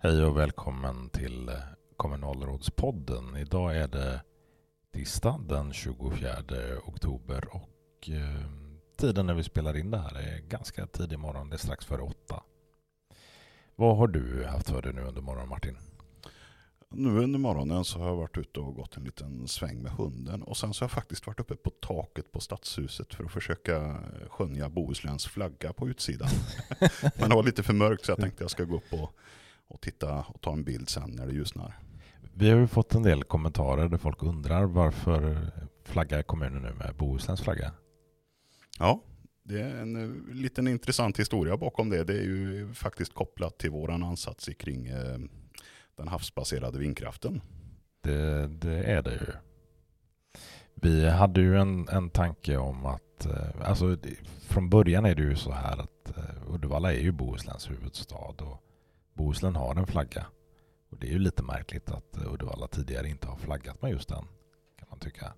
Hej och välkommen till kommunalrådspodden. Idag är det tisdag den 24 oktober och eh, tiden när vi spelar in det här är ganska tidig morgon. Det är strax före åtta. Vad har du haft för dig nu under morgonen Martin? Nu under morgonen så har jag varit ute och gått en liten sväng med hunden och sen så har jag faktiskt varit uppe på taket på stadshuset för att försöka skönja Bohusläns flagga på utsidan. Men det var lite för mörkt så jag tänkte jag ska gå upp och, och titta och ta en bild sen när det ljusnar. Vi har ju fått en del kommentarer där folk undrar varför flaggar kommunen nu med Bohusläns flagga? Ja, det är en uh, liten intressant historia bakom det. Det är ju faktiskt kopplat till våran ansats kring uh, den havsbaserade vindkraften. Det, det, är det ju. Vi hade ju en, en tanke om att, uh, alltså från början är det ju så här att Uddevalla är ju Bohusläns huvudstad och Bohuslän har en flagga. Och det är ju lite märkligt att Uddevalla tidigare inte har flaggat med just den, kan man tycka.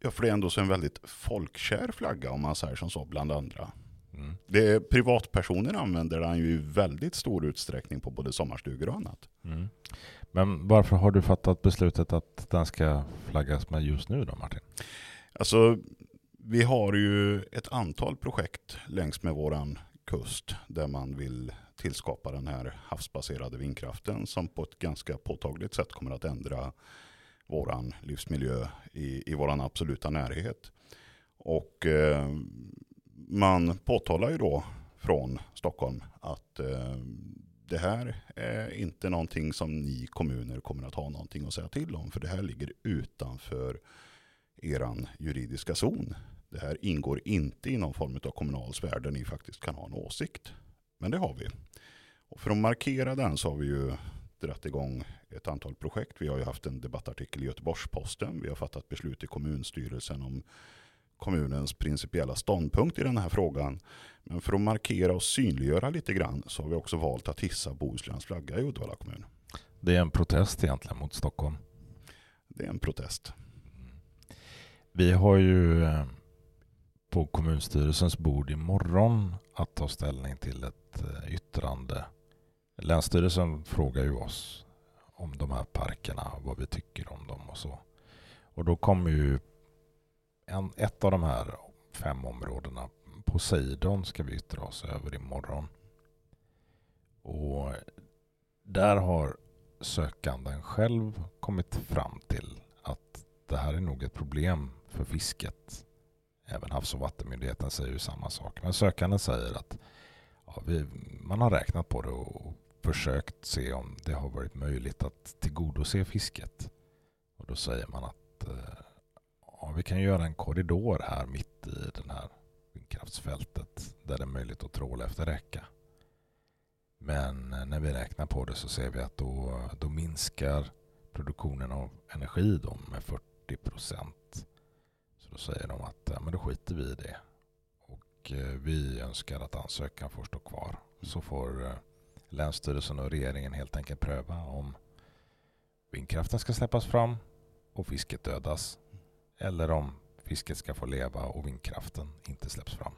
Ja, för det är ändå så en väldigt folkkär flagga om man säger som så, bland andra. Mm. Det är, privatpersoner använder den ju i väldigt stor utsträckning på både sommarstugor och annat. Mm. Men varför har du fattat beslutet att den ska flaggas med just nu då Martin? Alltså, vi har ju ett antal projekt längs med våran kust där man vill tillskapa den här havsbaserade vindkraften som på ett ganska påtagligt sätt kommer att ändra våran livsmiljö i, i våran absoluta närhet. Och eh, man påtalar ju då från Stockholm att eh, det här är inte någonting som ni kommuner kommer att ha någonting att säga till om. För det här ligger utanför eran juridiska zon. Det här ingår inte i någon form av kommunal sfär där ni faktiskt kan ha en åsikt. Men det har vi. Och för att markera den så har vi ju dratt igång ett antal projekt. Vi har ju haft en debattartikel i Göteborgs-Posten. Vi har fattat beslut i kommunstyrelsen om kommunens principiella ståndpunkt i den här frågan. Men för att markera och synliggöra lite grann så har vi också valt att hissa Bohusläns flagga i Uddevalla kommun. Det är en protest egentligen mot Stockholm. Det är en protest. Vi har ju eh, på kommunstyrelsens bord imorgon att ta ställning till ett eh, yttrande. Länsstyrelsen frågar ju oss om de här parkerna, vad vi tycker om dem och så. Och då kommer ju en, ett av de här fem områdena, Poseidon, ska vi yttra oss över imorgon. Och där har sökanden själv kommit fram till att det här är nog ett problem för fisket. Även Havs och vattenmyndigheten säger ju samma sak. Men sökanden säger att ja, vi, man har räknat på det och försökt se om det har varit möjligt att tillgodose fisket. Och då säger man att eh, ja, vi kan göra en korridor här mitt i det här vindkraftsfältet där det är möjligt att tråla efter räcka. Men eh, när vi räknar på det så ser vi att då, då minskar produktionen av energi då med 40 procent. Säger de att ja, men då skiter vi i det. Och eh, vi önskar att ansökan får stå kvar. Så får Länsstyrelsen och regeringen helt enkelt pröva om vindkraften ska släppas fram och fisket dödas eller om fisket ska få leva och vindkraften inte släpps fram.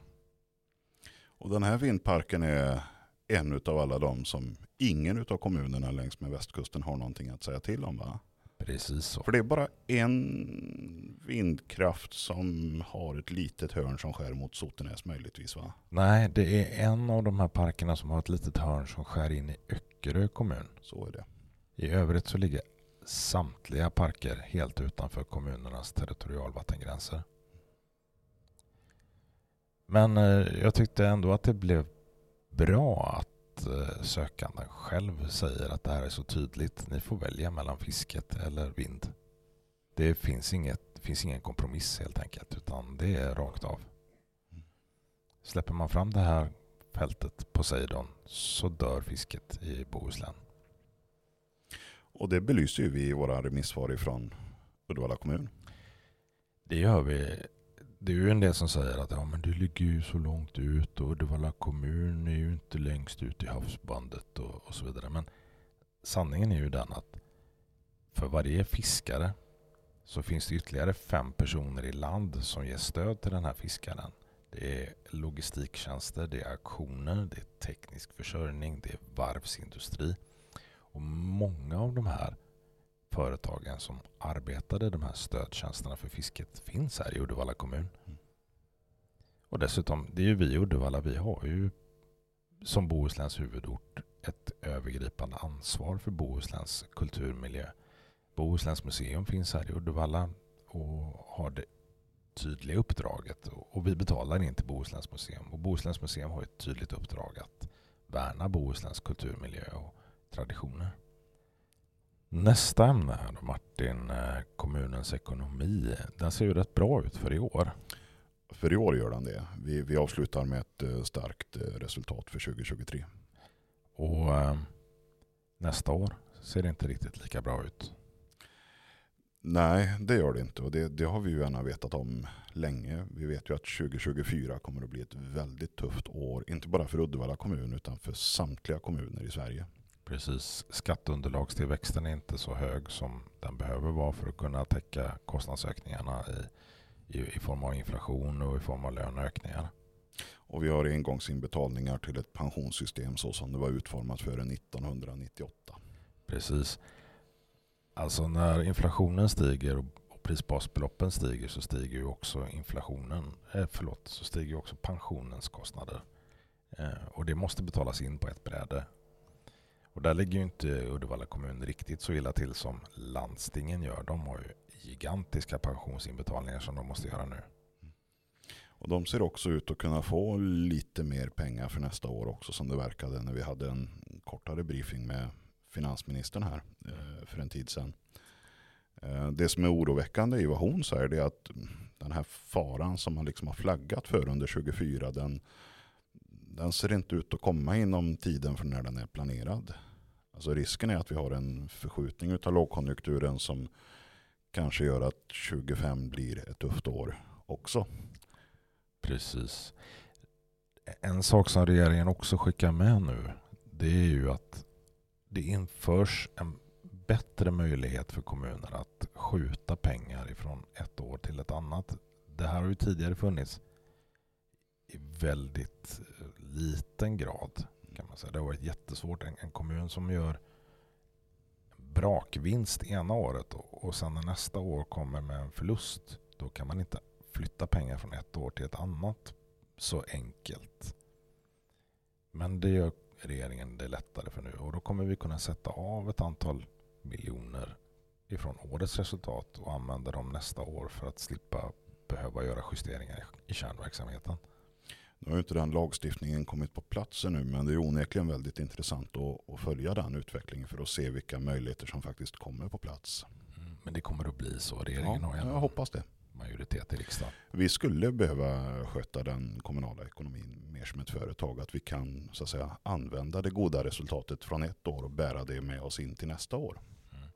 Och den här vindparken är en av alla de som ingen av kommunerna längs med västkusten har någonting att säga till om va? Precis så. För det är bara en vindkraft som har ett litet hörn som skär mot Sotenäs möjligtvis va? Nej, det är en av de här parkerna som har ett litet hörn som skär in i Öckerö kommun. Så är det. I övrigt så ligger samtliga parker helt utanför kommunernas territorialvattengränser. Men eh, jag tyckte ändå att det blev bra att Eh, sökanden själv säger att det här är så tydligt. Ni får välja mellan fisket eller vind. Det finns, inget, finns ingen kompromiss helt enkelt, utan det är rakt av. Släpper man fram det här fältet Poseidon så dör fisket i Bohuslän. Och det belyser ju vi i våra remissvar ifrån Uddevalla kommun. Det gör vi det är ju en del som säger att ja, men du ligger ju så långt ut och Uddevalla kommun är ju inte längst ut i havsbandet och, och så vidare. Men sanningen är ju den att för varje fiskare så finns det ytterligare fem personer i land som ger stöd till den här fiskaren. Det är logistiktjänster, det är auktioner, det är teknisk försörjning, det är varvsindustri. Och Och många av de här företagen som arbetade de här stödtjänsterna för fisket finns här i Uddevalla kommun. Mm. Och dessutom, det är ju vi i Uddevalla, vi har ju som Bohusläns huvudort ett övergripande ansvar för Bohusläns kulturmiljö. Bohusläns museum finns här i Uddevalla och har det tydliga uppdraget och vi betalar in till Bohusläns museum och Bohusläns museum har ett tydligt uppdrag att värna Bohusläns kulturmiljö och traditioner. Nästa ämne här då Martin, eh, kommunens ekonomi. Den ser ju rätt bra ut för i år. För i år gör den det. Vi, vi avslutar med ett eh, starkt eh, resultat för 2023. Och eh, nästa år ser det inte riktigt lika bra ut. Nej, det gör det inte och det, det, har vi ju gärna vetat om länge. Vi vet ju att 2024 kommer att bli ett väldigt tufft år, inte bara för Uddevalla kommun utan för samtliga kommuner i Sverige. Precis, skatteunderlagstillväxten är inte så hög som den behöver vara för att kunna täcka kostnadsökningarna i, i, i form av inflation och i form av löneökningar. Och vi har engångsinbetalningar till ett pensionssystem så som det var utformat före 1998. Precis. Alltså när inflationen stiger och prisbasbeloppen stiger så stiger ju också inflationen, eh, förlåt, så stiger också pensionens kostnader. Eh, och det måste betalas in på ett bräde. Och där ligger ju inte Uddevalla kommun riktigt så illa till som landstingen gör. De har ju gigantiska pensionsinbetalningar som de måste göra nu. Och de ser också ut att kunna få lite mer pengar för nästa år också som det verkade när vi hade en kortare briefing med finansministern här eh, för en tid sedan. Eh, det som är oroväckande i vad hon säger är att den här faran som man liksom har flaggat för under 2024 den, den ser inte ut att komma inom tiden för när den är planerad. Alltså risken är att vi har en förskjutning av lågkonjunkturen som kanske gör att 25 blir ett tufft år också. Precis. En sak som regeringen också skickar med nu det är ju att det införs en bättre möjlighet för kommuner att skjuta pengar ifrån ett år till ett annat. Det här har ju tidigare funnits i väldigt liten grad. kan man säga. Det har varit jättesvårt. En, en kommun som gör brakvinst ena året och, och sen när nästa år kommer med en förlust då kan man inte flytta pengar från ett år till ett annat så enkelt. Men det gör regeringen det lättare för nu och då kommer vi kunna sätta av ett antal miljoner ifrån årets resultat och använda dem nästa år för att slippa behöva göra justeringar i kärnverksamheten. Nu har ju inte den lagstiftningen kommit på plats ännu men det är onekligen väldigt intressant att, att följa den utvecklingen för att se vilka möjligheter som faktiskt kommer på plats. Mm, men det kommer att bli så. Regeringen ja, har jag hoppas det majoritet i riksdagen. Vi skulle behöva sköta den kommunala ekonomin mer som ett företag. Att vi kan så att säga, använda det goda resultatet från ett år och bära det med oss in till nästa år. Mm.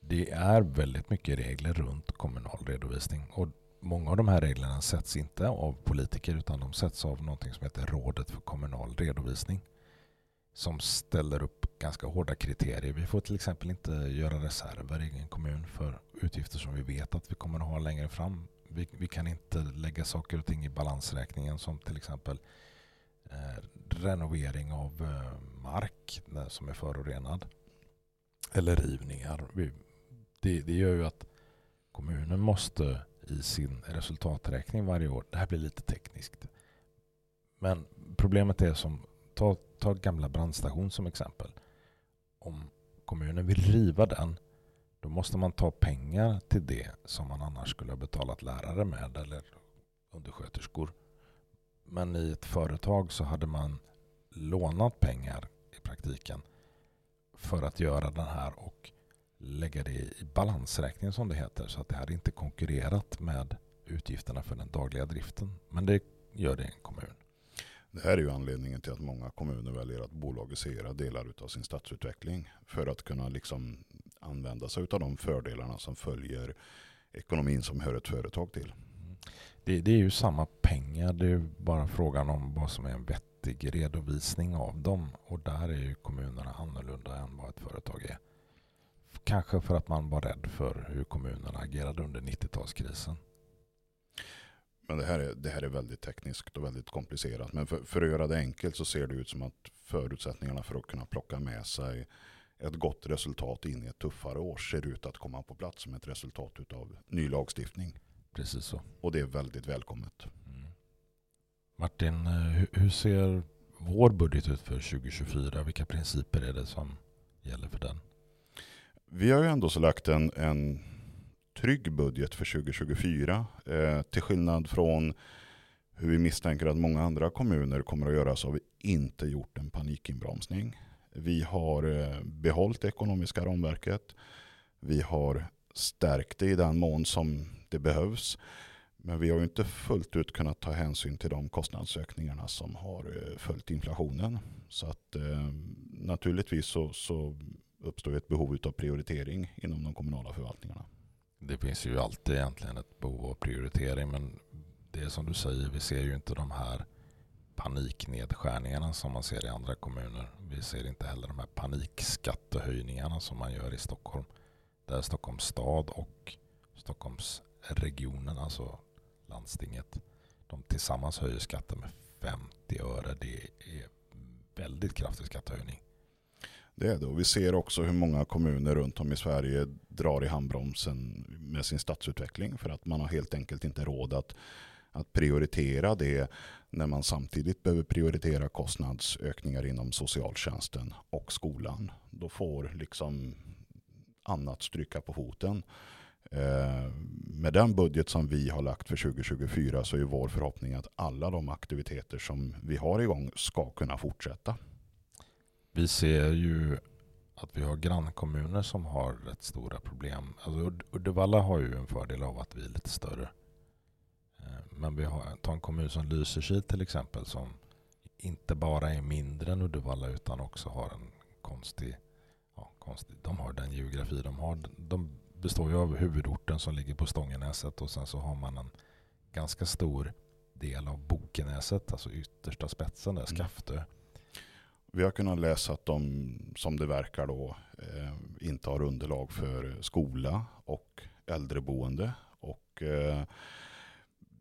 Det är väldigt mycket regler runt kommunal redovisning. Och många av de här reglerna sätts inte av politiker utan de sätts av något som heter Rådet för kommunal redovisning. Som ställer upp ganska hårda kriterier. Vi får till exempel inte göra reserver i en kommun för utgifter som vi vet att vi kommer att ha längre fram. Vi, vi kan inte lägga saker och ting i balansräkningen som till exempel eh, renovering av eh, mark som är förorenad. Eller rivningar. Vi, det, det gör ju att kommunen måste i sin resultaträkning varje år, det här blir lite tekniskt, men problemet är som, ta, ta gamla brandstation som exempel. Om kommunen vill riva den då måste man ta pengar till det som man annars skulle ha betalat lärare med eller undersköterskor. Men i ett företag så hade man lånat pengar i praktiken för att göra den här och lägga det i balansräkningen som det heter. Så att det hade inte konkurrerat med utgifterna för den dagliga driften. Men det gör det i en kommun. Det här är ju anledningen till att många kommuner väljer att bolagisera delar av sin stadsutveckling för att kunna liksom använda sig av de fördelarna som följer ekonomin som hör ett företag till. Det, det, är ju samma pengar, det är bara frågan om vad som är en vettig redovisning av dem. Och där är ju kommunerna annorlunda än vad ett företag är. Kanske för att man var rädd för hur kommunerna agerade under 90-talskrisen. Men det här, är, det här är väldigt tekniskt och väldigt komplicerat. Men för, för, att göra det enkelt så ser det ut som att förutsättningarna för att kunna plocka med sig ett gott resultat in i ett tuffare år ser ut att komma på plats som ett resultat av ny lagstiftning. Precis så. Och det är väldigt välkommet. Mm. Martin, eh, hur ser vår budget ut för 2024? Vilka principer är det som gäller för den? Vi har ju ändå så lagt en, en trygg budget för 2024. Eh, till skillnad från hur vi misstänker att många andra kommuner kommer att göra så har vi inte gjort en panikinbromsning. Vi har eh, behållit det ekonomiska ramverket. Vi har stärkt det i den mån som det behövs. Men vi har inte fullt ut kunnat ta hänsyn till de kostnadsökningarna som har eh, följt inflationen. Så att eh, naturligtvis så, så uppstår ett behov av prioritering inom de kommunala förvaltningarna. Det finns ju alltid egentligen ett behov av prioritering men det är som du säger, vi ser ju inte de här paniknedskärningarna som man ser i andra kommuner. Vi ser inte heller de här panikskattehöjningarna som man gör i Stockholm. Där Stockholms stad och Stockholmsregionen, alltså landstinget, de tillsammans höjer skatten med 50 öre. Det är väldigt kraftig skattehöjning. Det är det. Och vi ser också hur många kommuner runt om i Sverige drar i handbromsen med sin stadsutveckling för att man har helt enkelt inte råd att, att prioritera det när man samtidigt behöver prioritera kostnadsökningar inom socialtjänsten och skolan. Då får liksom annat stryka på foten. Eh, med den budget som vi har lagt för 2024 så är vår förhoppning att alla de aktiviteter som vi har igång ska kunna fortsätta. Vi ser ju att vi har grannkommuner som har rätt stora problem. Alltså Uddevalla har ju en fördel av att vi är lite större. Eh, men vi har, ta en kommun som Lysekil till exempel som inte bara är mindre än Uddevalla utan också har en konstig, ja, konstig de har den geografi de har. De består ju av huvudorten som ligger på Stångenäset och sen så har man en ganska stor del av Bokenäset, alltså yttersta spetsen där, mm. Vi har kunnat läsa att de, som det verkar då, eh, inte har underlag för skola och äldreboende. Och eh,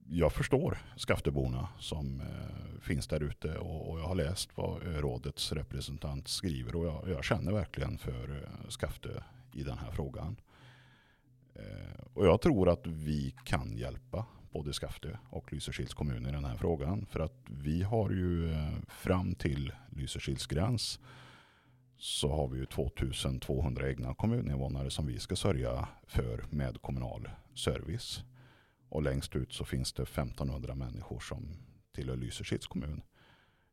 jag förstår Skafteborna som eh, finns där ute och, och, jag har läst vad rådets representant skriver och jag, jag känner verkligen för eh, Skafte i den här frågan. Eh, och jag tror att vi kan hjälpa både Skaftö och Lysekils kommun i den här frågan. För att vi har ju eh, fram till Lysekils gräns så har vi ju 2200 egna kommuninvånare som vi ska sörja för med kommunal service. Och längst ut så finns det 1500 människor som tillhör Lysekils kommun.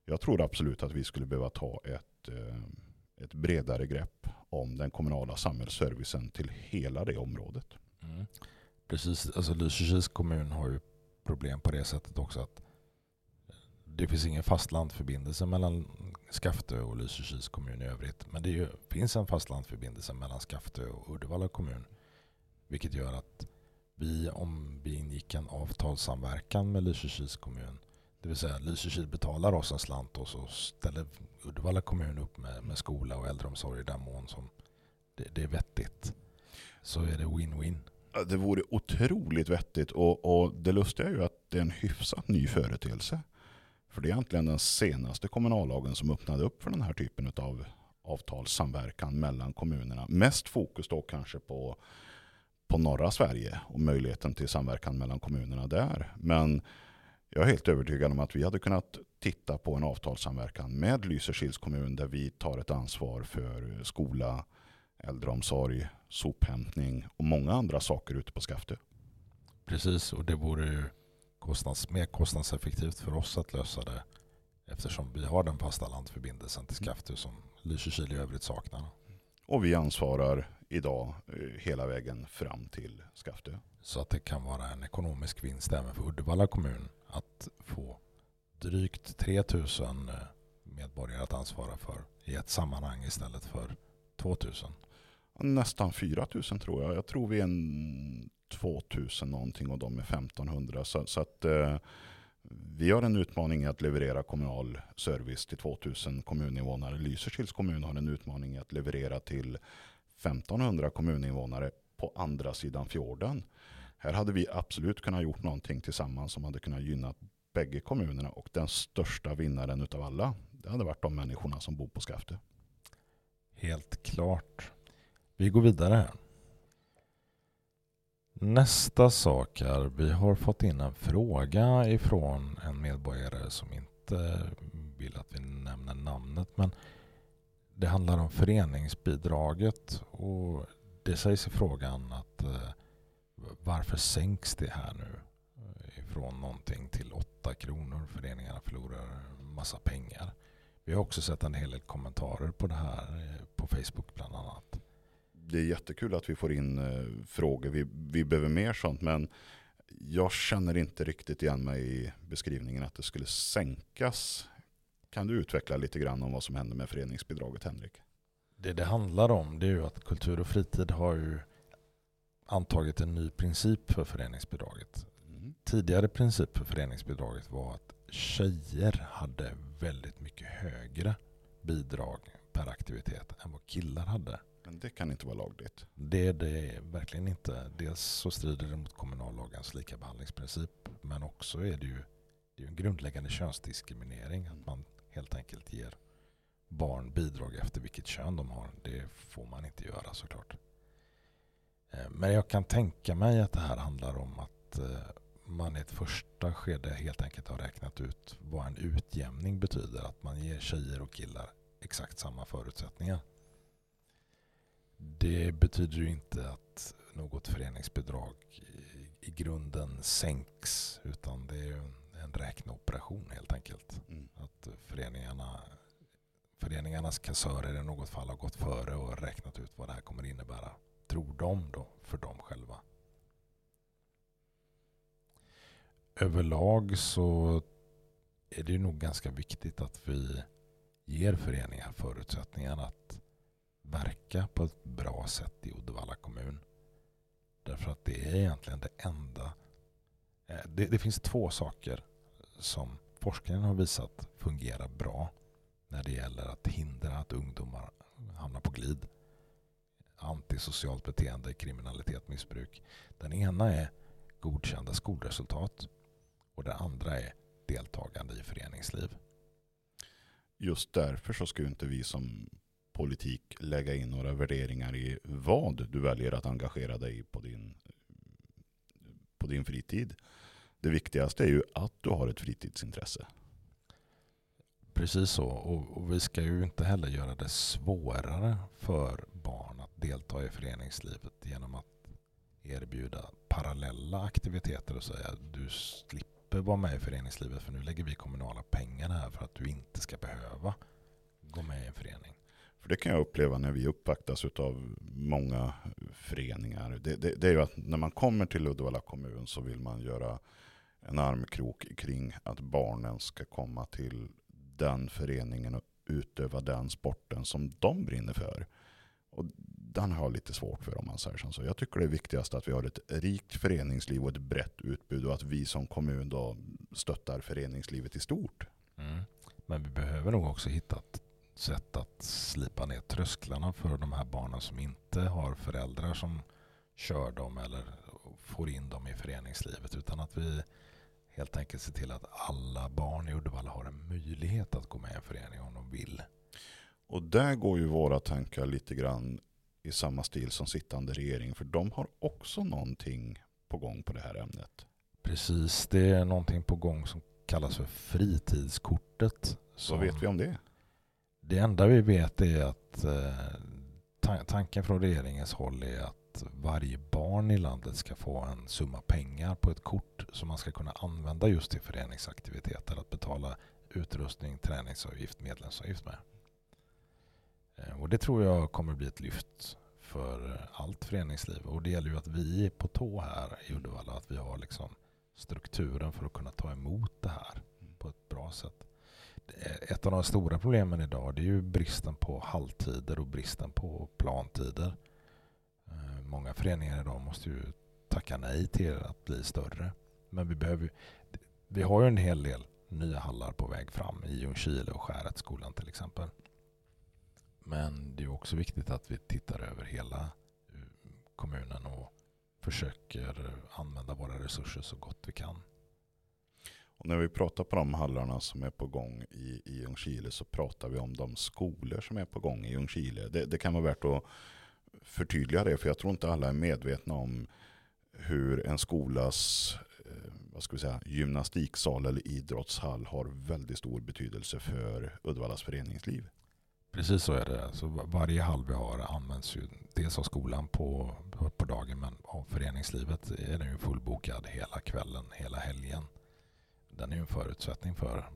Jag tror absolut att vi skulle behöva ta ett, eh, ett bredare grepp om den kommunala samhällsservicen till hela det området. Mm. Precis, alltså Lysekils kommun har ju problem på det sättet också att det finns ingen fastlandförbindelse mellan Skaftö och Lysekils kommun i övrigt. Men det ju, finns en fastlandförbindelse mellan Skaftö och Uddevalla kommun. Vilket gör att vi, om vi ingick en avtalssamverkan med Lysekils kommun, det vill säga Lysekil betalar oss en slant och så ställer Uddevalla kommun upp med, med skola och äldreomsorg i den mån som det, det är vettigt. Så är det win-win. Det vore otroligt vettigt och, och det lustiga är ju att det är en hyfsat ny företeelse. För det är egentligen den senaste kommunallagen som öppnade upp för den här typen av avtalssamverkan mellan kommunerna. Mest fokus då kanske på, på norra Sverige och möjligheten till samverkan mellan kommunerna där. Men jag är helt övertygad om att vi hade kunnat titta på en avtalssamverkan med Lysekils kommun där vi tar ett ansvar för skola, äldreomsorg, sophämtning och många andra saker ute på Skaftö. Precis, och det vore ju kostnads, mer kostnadseffektivt för oss att lösa det eftersom vi har den fasta landförbindelsen till Skaftö som Lysekil i övrigt saknar. Och vi ansvarar idag eh, hela vägen fram till Skaftö. Så att det kan vara en ekonomisk vinst även för Uddevalla kommun att få drygt 3000 eh, medborgare att ansvara för i ett sammanhang istället för 2000. Nästan 4 000 tror jag. Jag tror vi är en 2000 någonting och de är 1500. Så, så att eh, vi har en utmaning i att leverera kommunal service till 2000 kommuninvånare. Lysekils kommun har en utmaning i att leverera till 1500 kommuninvånare på andra sidan fjorden. Här hade vi absolut kunnat gjort någonting tillsammans som hade kunnat gynna bägge kommunerna och den största vinnaren utav alla, det hade varit de människorna som bor på Skaftö. Helt klart. Vi går vidare här. Nästa sak här. Vi har fått in en fråga ifrån en medborgare som inte vill att vi nämner namnet. Men det handlar om föreningsbidraget och det sägs i frågan att eh, varför sänks det här nu ifrån någonting till 8 kronor? Föreningarna förlorar massa pengar. Vi har också sett en hel del kommentarer på det här eh, på Facebook bland annat. Det är jättekul att vi får in eh, frågor. Vi, vi behöver mer sånt men jag känner inte riktigt igen mig i beskrivningen att det skulle sänkas. Kan du utveckla lite grann om vad som händer med föreningsbidraget Henrik? Det det handlar om det är ju att Kultur och fritid har ju antagit en ny princip för föreningsbidraget. Mm. Tidigare princip för föreningsbidraget var att tjejer hade väldigt mycket högre bidrag per aktivitet än vad killar hade. Men det kan inte vara lagligt. Det är det verkligen inte. Dels så strider det mot kommunallagens likabehandlingsprincip men också är det ju det är en grundläggande könsdiskriminering. Att man helt enkelt ger barn bidrag efter vilket kön de har. Det får man inte göra såklart. Eh, men jag kan tänka mig att det här handlar om att eh, man i ett första skede helt enkelt har räknat ut vad en utjämning betyder. Att man ger tjejer och killar exakt samma förutsättningar. Det betyder ju inte att något föreningsbidrag i, grunden sänks utan det är en räkneoperation helt enkelt. Mm. Att föreningarna, föreningarnas kassörer i något fall har gått före och räknat ut vad det här kommer innebära. Tror de då för dem själva. överlag så är det nog ganska viktigt att vi ger föreningar förutsättningar att verka på ett bra sätt i Uddevalla kommun. Därför att det är egentligen det enda. Eh, det, det finns två saker som forskningen har visat fungerar bra när det gäller att hindra att ungdomar hamnar på glid. Antisocialt beteende, kriminalitet, missbruk. Den ena är godkända skolresultat och det andra är deltagande i föreningsliv. Just därför så ska ju inte vi som politik lägga in några värderingar i vad du väljer att engagera dig i på din, på din fritid. Det viktigaste är ju att du har ett fritidsintresse. Precis så. Och, och, vi ska ju inte heller göra det svårare för barn att delta i föreningslivet genom att erbjuda parallella aktiviteter och säga du slipper slipper vara med i föreningslivet för nu lägger vi kommunala pengar här för att du inte ska behöva gå med i en förening. För det kan jag uppleva när vi uppvaktas av många föreningar. Det, det, det, är ju att när man kommer till Uddevalla kommun så vill man göra en armkrok kring att barnen ska komma till den föreningen och utöva den sporten som de brinner för. Och den har jag lite svårt för om man säger så. Jag tycker det är viktigast att vi har ett rikt föreningsliv och ett brett utbud och att vi som kommun då stöttar föreningslivet i stort. Mm. Men vi behöver nog också hitta ett sätt att slipa ner trösklarna för de här barnen som inte har föräldrar som kör dem eller får in dem i föreningslivet utan att vi helt enkelt ser till att alla barn i Uddevalla har en möjlighet att gå med i en förening om de vill. Och där går ju våra tankar lite grann i samma stil som sittande regering. För de har också någonting på gång på det här ämnet. Precis, det är någonting på gång som kallas för fritidskortet. Vad vet vi om det? Det enda vi vet är att eh, tanken från regeringens håll är att varje barn i landet ska få en summa pengar på ett kort som man ska kunna använda just till föreningsaktiviteter. Att betala utrustning, träningsavgift, medlemsavgift med. Eh, och det tror jag kommer bli ett lyft för allt föreningsliv. Och det gäller ju att vi är på tå här i Uddevalla. Att vi har liksom strukturen för att kunna ta emot det här på ett bra sätt. Eh, ett av de stora problemen idag det är ju bristen på halvtider och bristen på plantider. Eh, många föreningar idag måste ju tacka nej till att bli större. Men vi, behöver, vi har ju en hel del nya hallar på väg fram i Ljungskile och Skäretsskolan till exempel. Men det är också viktigt att vi tittar över hela eh, kommunen och försöker använda våra resurser så gott vi kan. Och när vi pratar på de hallarna som är på gång i, i Ljungskile så pratar vi om de skolor som är på gång i Ljungskile. Det, det kan vara värt att förtydliga det, för jag tror inte alla är medvetna om hur en skolas eh, vad ska vi säga, gymnastiksal eller idrottshall har väldigt stor betydelse för Uddevallas föreningsliv. Precis så är det. Så varje hall vi har används ju dels av skolan på, på dagen men av föreningslivet är den ju fullbokad hela kvällen, hela helgen. Den är ju en förutsättning för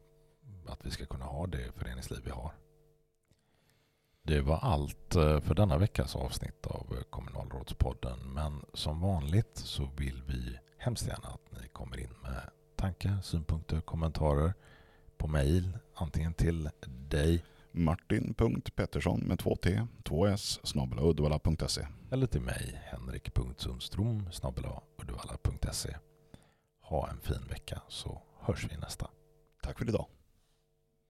att vi ska kunna ha det föreningsliv vi har. Det var allt eh, för denna veckas avsnitt av Kommunalrådspodden men som vanligt så vill vi hemskt gärna att ni kommer in med tankar, synpunkter, kommentarer på mejl antingen till dig Martin.Pettersson med två T, två S, snabel uddevalla.se. Eller till mig, henrik.sundstrom, uddevalla.se. Ha en fin vecka så hörs vi nästa. Tack för idag.